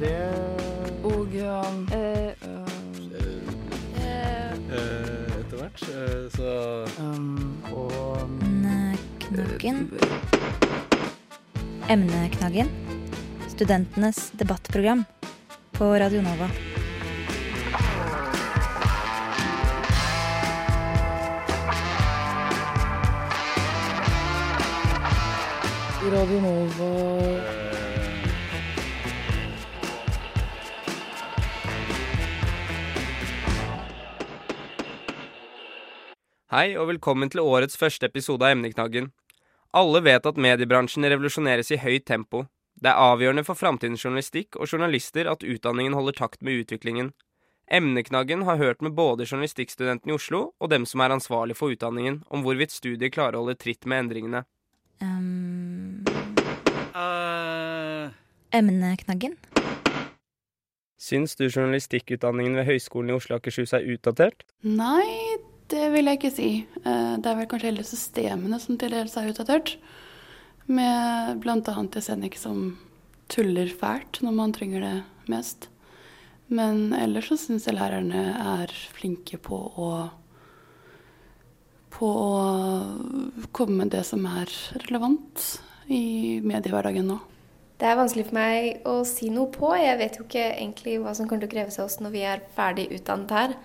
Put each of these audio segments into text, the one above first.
Det Og um, eh, Etter hvert, eh, så um, Og Knaggen. Emneknaggen. Studentenes debattprogram på Radio Nova. Radio Nova Hei og velkommen til årets første episode av Emneknaggen. Alle vet at mediebransjen revolusjoneres i høyt tempo. Det er avgjørende for framtidens journalistikk og journalister at utdanningen holder takt med utviklingen. Emneknaggen har hørt med både journalistikkstudentene i Oslo og dem som er ansvarlig for utdanningen, om hvorvidt studiet klarer å holde tritt med endringene. Um, Uh... emneknaggen. Syns du journalistikkutdanningen ved Høgskolen i Oslo og Akershus er utdatert? Nei, det vil jeg ikke si. Eh, Det er vel kanskje heller systemene som til dels er utdatert. Med bl.a. Jesenik som tuller fælt når man trenger det mest. Men ellers så syns jeg lærerne er flinke på å på å komme med det som er relevant i mediehverdagen nå. Det er vanskelig for meg å si noe på. Jeg vet jo ikke egentlig hva som kommer til å kreves av oss når vi er ferdig utdannet her.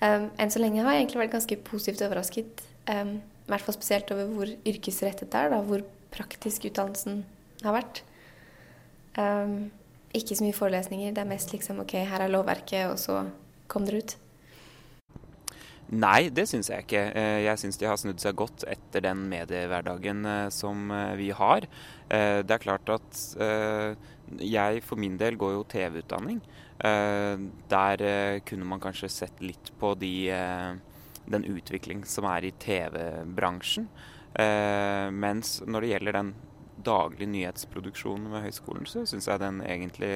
Um, enn så lenge har jeg egentlig vært ganske positivt overrasket. Um, I hvert fall spesielt over hvor yrkesrettet det er, da, hvor praktisk utdannelsen har vært. Um, ikke så mye forelesninger. Det er mest liksom OK, her er lovverket, og så kom dere ut. Nei, det syns jeg ikke. Eh, Jeg syns de har snudd seg godt etter den mediehverdagen eh, som eh, vi har. Det er klart at jeg for min del går jo TV-utdanning. Eh, Der eh, kunne man kanskje sett litt på de, eh, den utvikling som er i TV-bransjen. Mens når det gjelder den daglige nyhetsproduksjonen ved høyskolen, så syns jeg den egentlig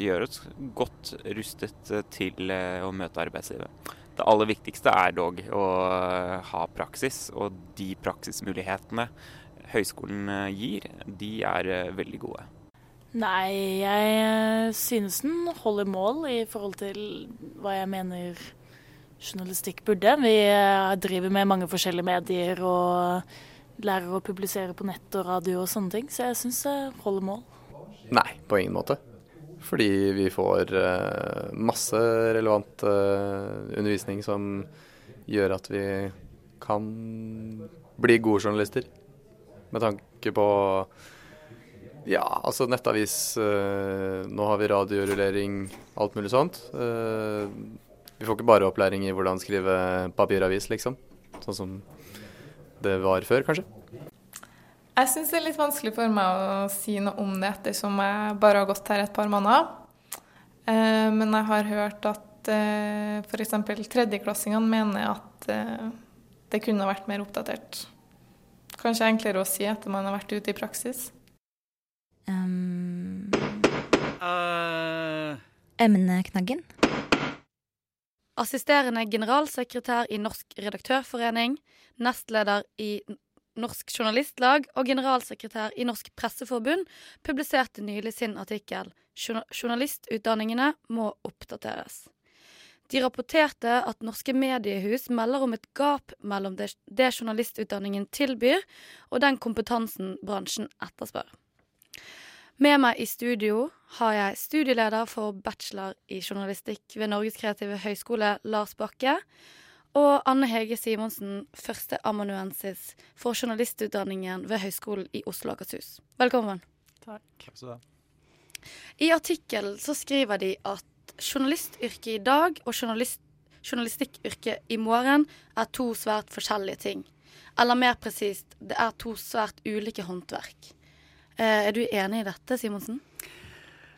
gjør oss godt rustet til å møte arbeidslivet. Det aller viktigste er dog å ha praksis, og de praksismulighetene høyskolen gir, de er veldig gode. Nei, jeg eh, synes den holder mål i forhold til hva jeg mener journalistikk burde. Vi eh, driver med mange forskjellige medier og lærer å publisere på nett og radio og sånne ting, så jeg syns det holder mål. Nei, på ingen måte. Fordi vi får eh, masse relevant undervisning som gjør at vi kan bli gode journalister. Med tanke på ja, altså nettavis. eh, nå har vi radiorullering, alt mulig sånt. Eh, vi får ikke bare opplæring i hvordan skrive papiravis, liksom. Sånn som det var før, kanskje. Jeg syns det er litt vanskelig for meg å si noe om det ettersom jeg bare har gått her et par måneder. Eh, men jeg har hørt at eh, f.eks. tredjeklassingene mener at det kunne vært mer oppdatert. Kanskje enklere å si etter man har vært ute i praksis. Um, uh. emneknaggen. Assisterende generalsekretær i Norsk redaktørforening, nestleder i Norsk Journalistlag og generalsekretær i Norsk Presseforbund publiserte nylig sin artikkel 'Journalistutdanningene må oppdateres'. De rapporterte at norske mediehus melder om et gap mellom det, det journalistutdanningen tilbyr, og den kompetansen bransjen etterspør. Med meg i studio har jeg studieleder for bachelor i journalistikk ved Norges kreative høgskole, Lars Bakke, og Anne Hege Simonsen, førsteamanuensis for journalistutdanningen ved Høgskolen i Oslo og Akershus. Velkommen. Takk. Takk skal du ha. I artikkelen så skriver de at journalistyrket i dag og journalist, journalistikkyrket i morgen er to svært forskjellige ting. Eller mer presist, det er to svært ulike håndverk. Eh, er du enig i dette, Simonsen?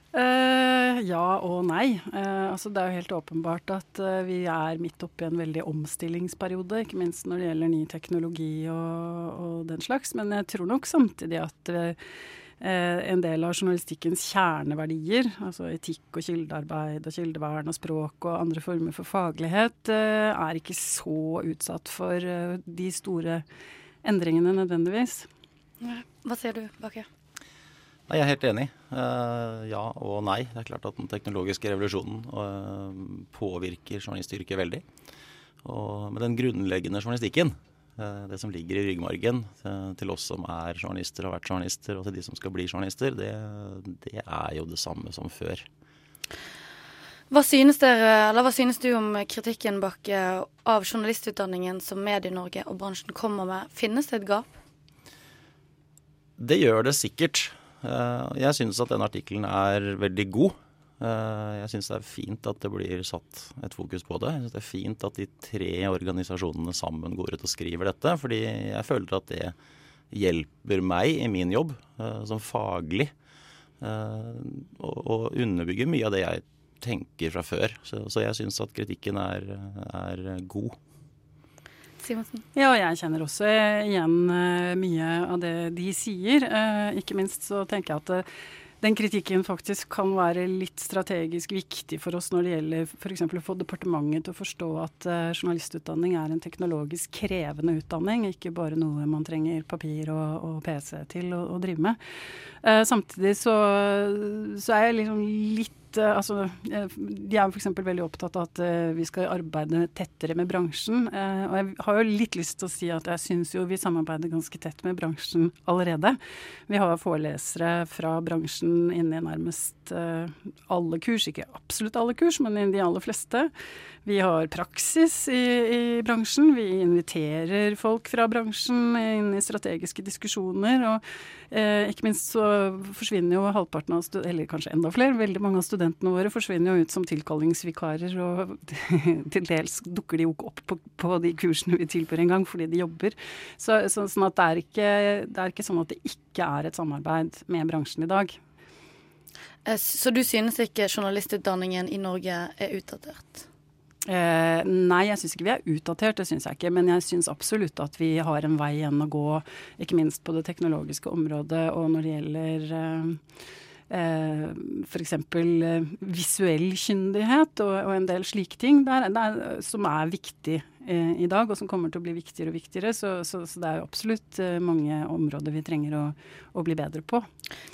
Uh, ja og nei. Uh, altså det er jo helt åpenbart at uh, vi er midt oppi en veldig omstillingsperiode, ikke minst når det gjelder ny teknologi og, og den slags. Men jeg tror nok samtidig at en del av journalistikkens kjerneverdier, altså etikk og kildearbeid og kildevern og språk og andre former for faglighet, er ikke så utsatt for de store endringene nødvendigvis. Hva sier du, Bakke? Nei, Jeg er helt enig. Uh, ja og nei. Det er klart at den teknologiske revolusjonen uh, påvirker journalistyrket veldig. Og med den grunnleggende journalistikken, uh, det som ligger i ryggmargen til oss som er journalister og har vært journalister, og til de som skal bli journalister, det, det er jo det samme som før. Hva synes, dere, hva synes du om kritikken bak av journalistutdanningen som Medie-Norge og bransjen kommer med? Finnes det et gap? Det gjør det sikkert. Eh, jeg syns at den artikkelen er veldig god. Eh, jeg syns det er fint at det blir satt et fokus på det. Jeg synes det er fint at de tre organisasjonene sammen går ut og skriver dette. Fordi jeg føler at det hjelper meg i min jobb eh, som faglig. Og underbygger mye av det jeg tenker fra før. Så, jeg syns at kritikken er, er god. Simonsen? Ja, jeg kjenner også igjen uh, mye av det de sier. Uh, ikke minst så tenker jeg at den kritikken faktisk kan være litt strategisk viktig for oss når det gjelder f.eks. å få departementet til å forstå at journalistutdanning er en teknologisk krevende utdanning, ikke bare noe man trenger papir og, og PC til å, å drive med. samtidig så, så er jeg liksom litt Eh, altså, eh, de er f.eks. veldig opptatt av at uh, vi skal arbeide tettere med bransjen. Og jeg har jo litt lyst til å si at jeg syns jo vi samarbeider ganske tett med bransjen allerede. Vi har forelesere fra bransjen inne i nærmest alle kurs. Ikke absolutt alle kurs, men i de aller fleste. Vi har praksis i, i bransjen. Vi inviterer folk fra bransjen inn i strategiske diskusjoner. og Eh, ikke minst så forsvinner jo halvparten av studentene, eller kanskje enda flere, veldig mange av studentene våre forsvinner jo ut som tilkallingsvikarer. Og til dels dukker de jo ikke opp på, på, de kursene vi tilbyr engang, fordi de jobber. Så, så, sånn at det er, ikke, det er ikke sånn at det ikke er et samarbeid med bransjen i dag. Eh, så du synes ikke journalistutdanningen i Norge er utdatert? Eh, nei, jeg syns ikke vi er utdatert, det syns jeg ikke. Men jeg syns absolutt at vi har en vei igjen å gå, ikke minst på det teknologiske området og når det gjelder eh, eh, f.eks. Eh, visuell kyndighet og, og, en del slike ting der, der, som er viktig eh, i dag, og som kommer til å bli viktigere og viktigere. Så, så, så det er jo absolutt eh, mange områder vi trenger å, å, bli bedre på.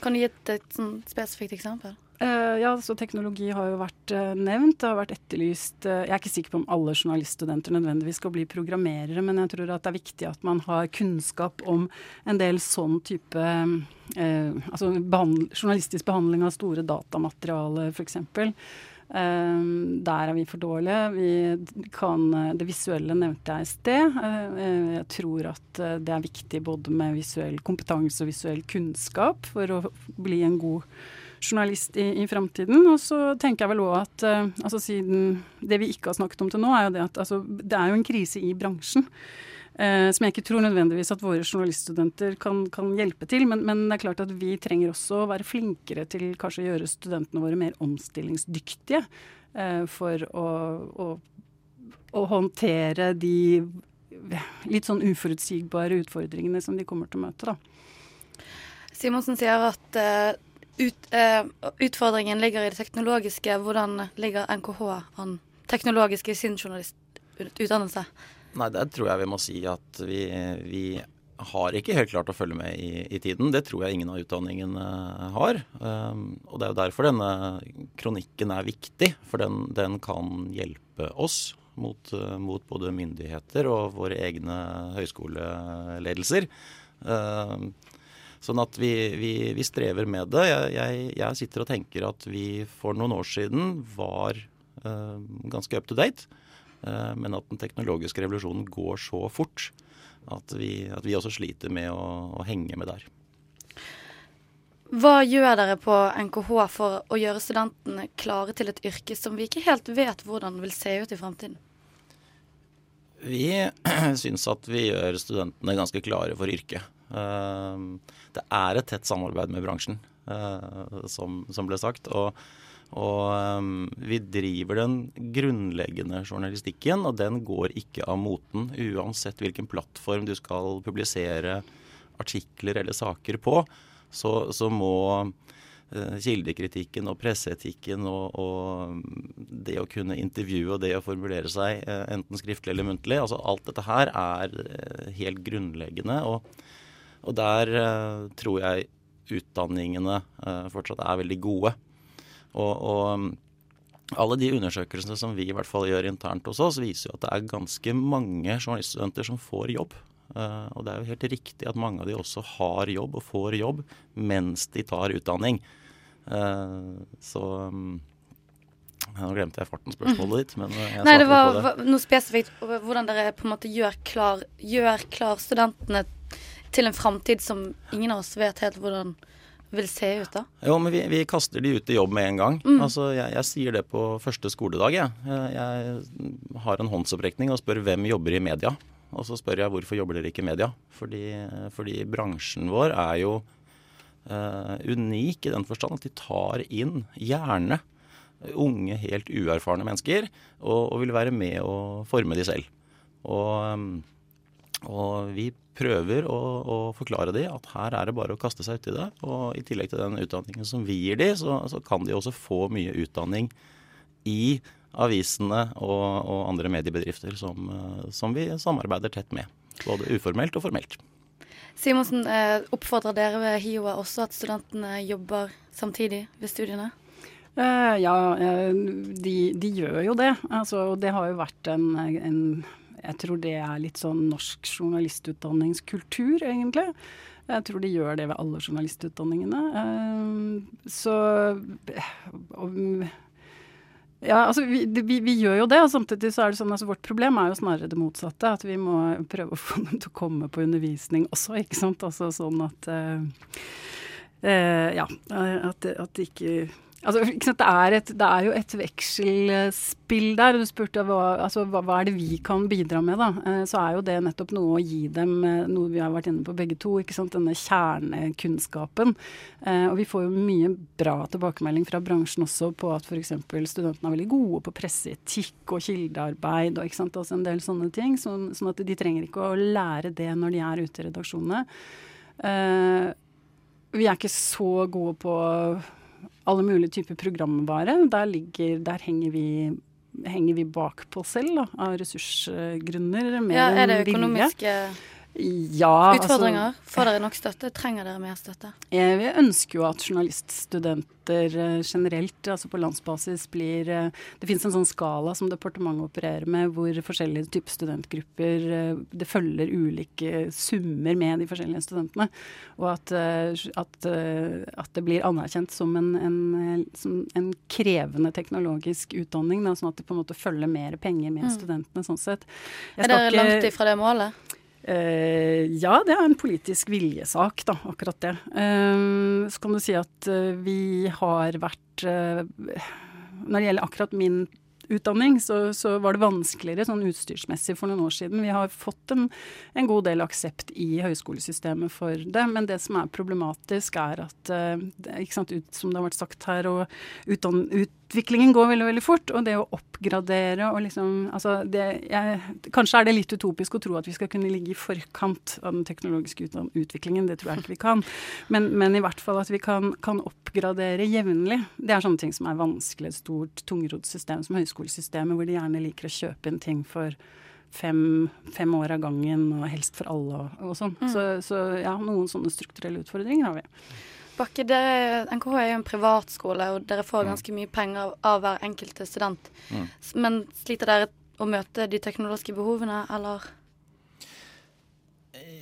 Kan du gi et, et, et spesifikt eksempel? Uh, ja, så teknologi har jo vært uh, nevnt. Det har vært etterlyst uh, Jeg er ikke sikker på om alle journaliststudenter nødvendigvis skal bli programmerere, men jeg tror at det er viktig at man har kunnskap om en del sånn type Altså behandl journalistisk behandling av store datamateriale, f.eks. Um, der er vi for dårlige. Vi kan, det visuelle nevnte jeg i sted. jeg tror at det er viktig både med visuell kompetanse og visuell kunnskap for å bli en god journalist i, i framtiden. Og så tenker jeg vel òg at uh, altså siden Det vi ikke har snakket om til nå, er jo det at altså, det er jo en krise i bransjen. Uh, som jeg ikke tror nødvendigvis at våre journaliststudenter kan, kan hjelpe til. Men, men, det er klart at vi trenger også å være flinkere til kanskje å gjøre studentene våre mer omstillingsdyktige. Uh, for å, å, å, håndtere de litt sånn uforutsigbare utfordringene som de kommer til å møte. da. Simonsen sier at ut, uh, utfordringen ligger i det teknologiske. Hvordan ligger NKH an teknologisk i sin journalistutdannelse? Nei, der tror jeg vi må si at vi, vi har ikke helt klart å følge med i, i, tiden. Det tror jeg ingen av utdanningene har. Um, og det er jo derfor denne kronikken er viktig. For den, den kan hjelpe oss mot, uh, mot, både myndigheter og våre egne høyskoleledelser. Uh, Sånn at vi, vi, vi strever med det. Jeg, jeg, jeg, sitter og tenker at vi for noen år siden var uh, ganske up to date. Uh, men at den teknologiske revolusjonen går så fort at vi, at vi også sliter med å, å, henge med der. Hva gjør dere på NKH for å gjøre studentene klare til et yrke som vi ikke helt vet hvordan vil se ut i fremtiden? Vi syns at vi gjør studentene ganske klare for yrket. Eh, det er et tett samarbeid med bransjen, eh, som, som ble sagt. og og um, vi driver den grunnleggende journalistikken, og den går ikke av moten. Uansett hvilken plattform du skal publisere artikler eller saker på, så, så må kildekritikken og presseetikken og, og, det å kunne intervjue og det å formulere seg, enten skriftlig eller muntlig, altså alt dette her er helt grunnleggende. og og der uh, tror jeg utdanningene eh, fortsatt er veldig gode. Og, og alle de undersøkelsene som vi i hvert fall gjør internt hos oss, viser jo at det er ganske mange journaliststudenter som får jobb. Eh, og det er jo helt riktig at mange av de også har jobb og får jobb mens de tar utdanning. Eh, så mm, Nå glemte jeg farten spørsmålet ditt, men eh, jeg Nei, det var på det. hva- noe spesifikt hvordan dere på en måte gjør klar, gjør klar studentene til en framtid som ingen av oss vet helt hvordan vil se ut, da. Jo, men vi, vi kaster de ut i jobb med en gang. Mm. Altså, jeg, jeg sier det på første skoledag. Jeg. Jeg, har en håndsopprekning og spør hvem jobber i media. Og så spør jeg hvorfor jobber dere ikke i media. Fordi, fordi bransjen vår er jo eh, unik i den forstand at de tar inn gjerne unge, helt uerfarne mennesker og, og vil være med å forme de selv. Og, og vi prøver å, å forklare de at her er det bare å kaste seg uti det. Og i tillegg til den utdanningen som vi gir de, så, så kan de også få mye utdanning i avisene og, og andre mediebedrifter som, eh, som vi samarbeider tett med. Både uformelt og formelt. Simonsen, eh, oppfordrer dere ved HiOA også at studentene jobber samtidig ved studiene? Eh, ja, de, de gjør jo det. Altså, det har jo vært en, en Jeg tror det er litt sånn norsk journalistutdanningskultur, egentlig. Jeg tror de gjør det ved alle journalistutdanningene. Eh, så ja, altså vi, vi, vi gjør jo det, og samtidig så er det sånn altså vårt problem er jo snarere det motsatte. At vi må prøve å få dem til å komme på undervisning også, ikke sant. Altså sånn at uh, uh, Ja, at, at de ikke Altså? Det, er et, det er jo et vekselspill der. Du spurte hva, altså, hva, hva er det vi kan bidra med. da? Eh, så er jo det nettopp noe å gi dem eh, noe vi har vært inne på begge to. ikke sant? Denne kjernekunnskapen. Eh, og vi får jo mye bra tilbakemelding fra bransjen også på at f.eks. studentene er veldig gode på presseetikk og kildearbeid og ikke sant? Altså en del sånne ting. Sånn, sånn at de trenger ikke å lære det når de er ute i redaksjonene. Vi er ikke så gode på alle mulige typer programvare. Der, ligger, der henger vi henger vi bakpå selv, da, av ressursgrunner. Ja, er det økonomiske vilje. Økonomiske Utfordringer? altså-? Får dere nok støtte? Trenger dere mer støtte? Eh, Vi ønsker jo at journaliststudenter eh, generelt, altså på landsbasis, blir eh, Det finnes en sånn skala som departementet opererer med, hvor forskjellige typer studentgrupper Det følger ulike summer med de forskjellige studentene. Og at, at, at det blir anerkjent som en, en, som en krevende teknologisk utdanning, da, sånn at det på en måte følger mer penger med Mm. studentene, sånn sett. Jeg er dere ikke- langt ifra det målet? Eh, ja, det er en politisk viljesak, da, akkurat det. Eh, så kan du si at eh, vi har vært Når det gjelder akkurat min utdanning, så, så var det vanskeligere sånn utstyrsmessig for noen år siden. Vi har fått en, en god del aksept i høyskolesystemet for det, men det som er problematisk, er at ikke sant, ut, som det har vært sagt her, og utdann, utviklingen går veldig veldig fort. Og det å oppgradere og liksom altså det, jeg, Kanskje er det litt utopisk å tro at vi skal kunne ligge i forkant av den teknologiske utviklingen. Det tror jeg ikke vi kan. Men, men i hvert fall at vi kan, kan oppgradere jevnlig. Det er sånne ting som er vanskelig. Et stort, tungrodd system som høyskolesystemet, hvor de gjerne liker å kjøpe inn ting for fem, fem år av gangen, og helst for alle og, og sånn. Mm. Så, så ja, noen sånne strukturelle utfordringer har vi. Bakke, dere, NKH er jo en privatskole, og dere får ganske mye penger av, av hver enkelte student. Mm. Men sliter dere å møte de teknologiske behovene, eller?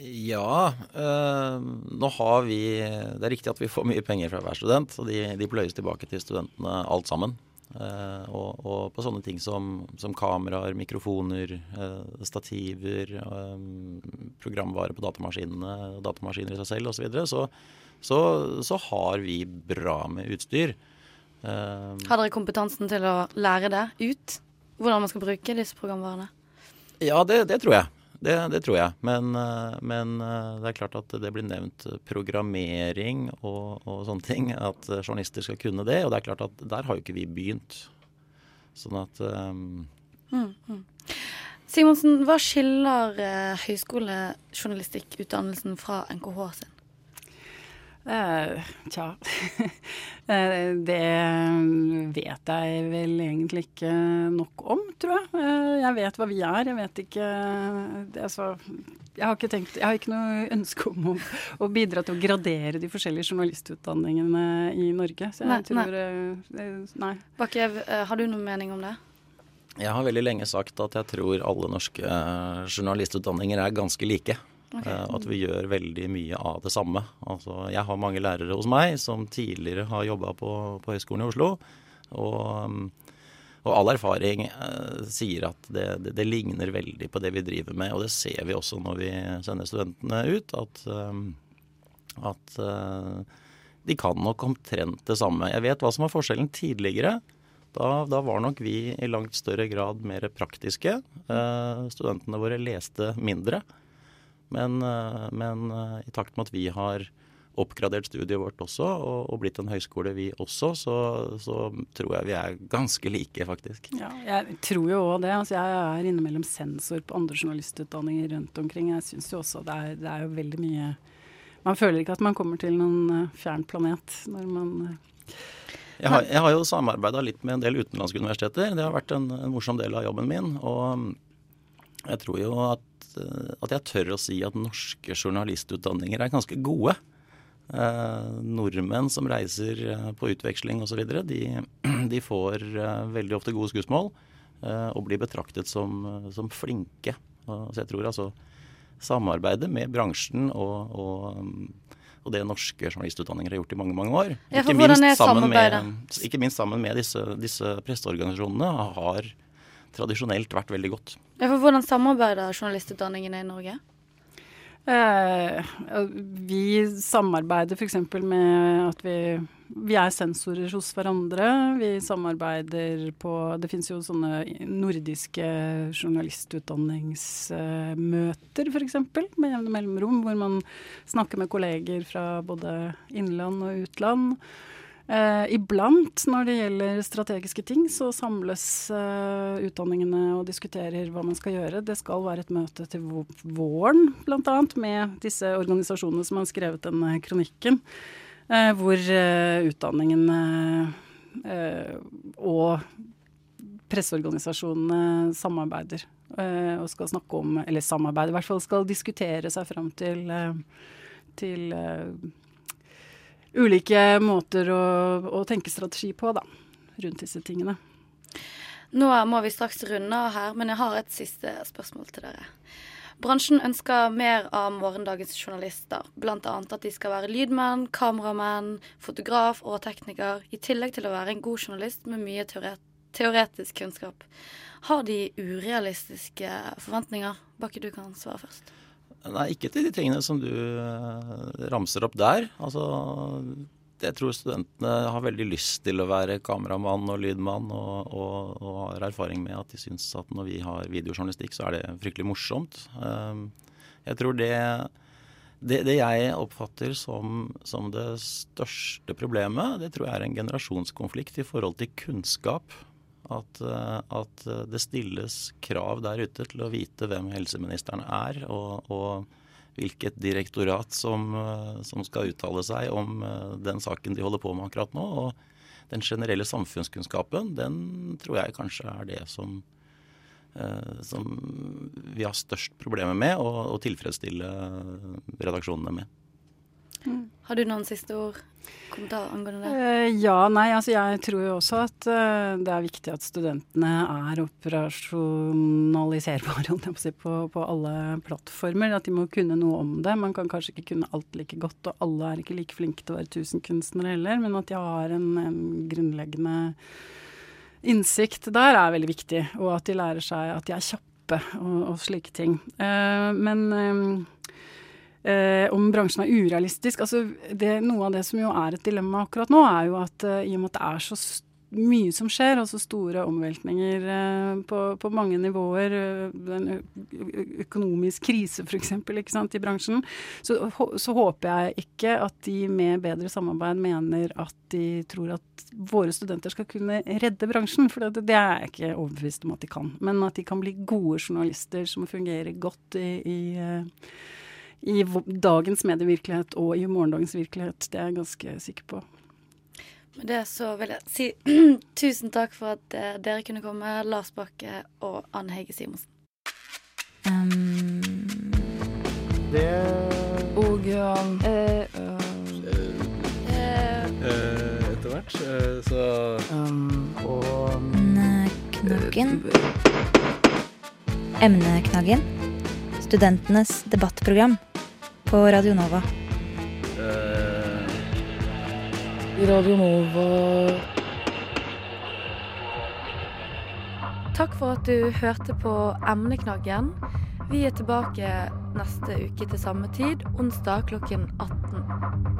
Ja, Øh, nå har vi Det er riktig at vi får mye penger fra hver student, og de, de pløyes tilbake til studentene alt sammen. Uh, og, og på sånne ting som, som kameraer, mikrofoner, uh, stativer, eh, programvare på datamaskinene, datamaskiner i seg selv osv., så, videre, så, så, så har vi bra med utstyr. Uh, Har dere kompetansen til å lære det ut? Hvordan man skal bruke disse programvarene? Ja, det, det tror jeg. Det, det tror jeg. Men, eh, men eh, det er klart at det blir nevnt programmering og, og sånne ting. At journalister skal kunne det. Og det er klart at der har jo ikke vi begynt. Sånn at um... Mm, mm. Simonsen, hva skiller eh, høyskolejournalistikkutdannelsen fra NKH sin? Eh, tja eh, Det vet jeg vel egentlig ikke nok om, tror jeg. Eh, jeg vet hva vi er. Jeg vet ikke det, altså, jeg har ikke tenkt Jeg har ikke noe ønske om å, å, bidra til å gradere de forskjellige journalistutdanningene i Norge. Så jeg nei, tror Nei. nei. Bakke, har du noen mening om det? Jeg har veldig lenge sagt at jeg tror alle norske journalistutdanninger er ganske like. Okay. Eh, at vi gjør veldig mye av det samme. Altså, jeg har mange lærere hos meg som tidligere har jobba på, på, Høgskolen i Oslo. Og, og all erfaring eh, sier at det, det, det, ligner veldig på det vi driver med. Og det ser vi også når vi sender studentene ut, at, eh, at eh, de kan nok omtrent det samme. Jeg vet hva som var forskjellen tidligere. Da, da, var nok vi i langt større grad mer praktiske. Eh, studentene våre leste mindre. Men, eh, men, eh, i takt med at vi har oppgradert studiet vårt også, og, og blitt en høyskole vi også, så, så, tror jeg vi er ganske like, faktisk. Ja, jeg tror jo òg det. Altså, jeg er innimellom sensor på andre journalistutdanninger rundt omkring. Jeg syns jo også det er, det er jo veldig mye Man føler ikke at man kommer til noen uh, fjern planet når man jeg har, jeg har, jo samarbeida litt med en del utenlandske universiteter. Det har vært en, en morsom del av jobben min. Og jeg tror jo at at jeg tør å si at norske journalistutdanninger er ganske gode. Eh, nordmenn som reiser eh, på utveksling osv., de, de får eh, veldig ofte gode skussmål eh, og blir betraktet som, som flinke. så jeg tror altså samarbeidet med bransjen og, og, og, det norske journalistutdanninger har gjort i mange mange år, ikke, minst med, ikke, minst sammen med, disse, disse presseorganisasjonene, har tradisjonelt vært veldig godt. Ja, for Hvordan samarbeider journalistutdanningene i Norge? Eh, vi samarbeider f.eks. med at vi, vi er sensorer hos hverandre. Vi samarbeider på Det finnes jo sånne nordiske journalistutdanningsmøter f.eks. med jevne mellomrom, hvor man snakker med kolleger fra både innland og utland. Eh, iblant når det gjelder strategiske ting, så samles eh, utdanningene og diskuterer hva man skal gjøre. Det skal være et møte til våren, bl.a. med disse organisasjonene som har skrevet denne kronikken. Eh, hvor eh, utdanningene eh, og presseorganisasjonene samarbeider. Eh, og skal snakke om, eller samarbeide, i hvert fall skal diskutere seg fram til, til ulike måter å, å, tenke strategi på, da, rundt disse tingene. Nå må vi straks runde av her, men jeg har et siste spørsmål til dere. Bransjen ønsker mer av morgendagens journalister, bl.a. at de skal være lydmenn, kameramenn, fotograf og tekniker, i tillegg til å være en god journalist med mye teoretisk kunnskap. Har de urealistiske forventninger? Bakke, du kan svare først. Nei, ikke til de tingene som du uh, ramser opp der. Altså, jeg tror studentene har veldig lyst til å være kameramann og lydmann, og, og, og, har erfaring med at de syns at når vi har videojournalistikk, så er det fryktelig morsomt. Um, jeg tror det, det, det jeg oppfatter som, som, det største problemet, det tror jeg er en generasjonskonflikt i forhold til kunnskap. At, eh, at, det stilles krav der ute til å vite hvem helseministeren er, og, og hvilket direktorat som, eh, som, skal uttale seg om eh, den saken de holder på med akkurat nå. Og den generelle samfunnskunnskapen, den tror jeg kanskje er det som, som vi har størst problemer med å, tilfredsstille redaksjonene med. Mm. Har du noen siste ord? Kommentar angående det? Uh, ja, nei, altså jeg tror jo også at uh, det er viktig at studentene er operasjonaliserbare på, på, alle plattformer. At de må kunne noe om det. Man kan kanskje ikke kunne alt like godt, og alle er ikke like flinke til å være tusenkunstnere heller, men at de har en, en grunnleggende innsikt der er veldig viktig. Og at de lærer seg at de er kjappe og, og slike ting. Uh, men eh, om bransjen er urealistisk. Altså det, noe av det som jo er et dilemma akkurat nå, er jo at eh, i og med at det er så mye som skjer, altså store omveltninger eh, på, på, mange nivåer, uh, en økonomisk krise f.eks. i bransjen, så, så, håper jeg ikke at de med bedre samarbeid mener at de tror at våre studenter skal kunne redde bransjen. For det, det er jeg ikke overbevist om at de kan. Men at de kan bli gode journalister som fungerer godt i, i i dagens medievirkelighet og i morgendagens virkelighet. Det er jeg ganske sikker på. Med det så vil jeg si tusen takk for at eh, dere kunne komme, Lars Bakke og Anne Hege Simonsen. Um, Det Og um, uh, uh, uh, etter hvert. eh, så um, Og Emneknaggen. Emneknaggen. Studentenes debattprogram på Radio Nova. Uh, Radio Nova Takk for at du hørte på Emneknaggen. Vi er tilbake neste uke til samme tid, onsdag klokken 18.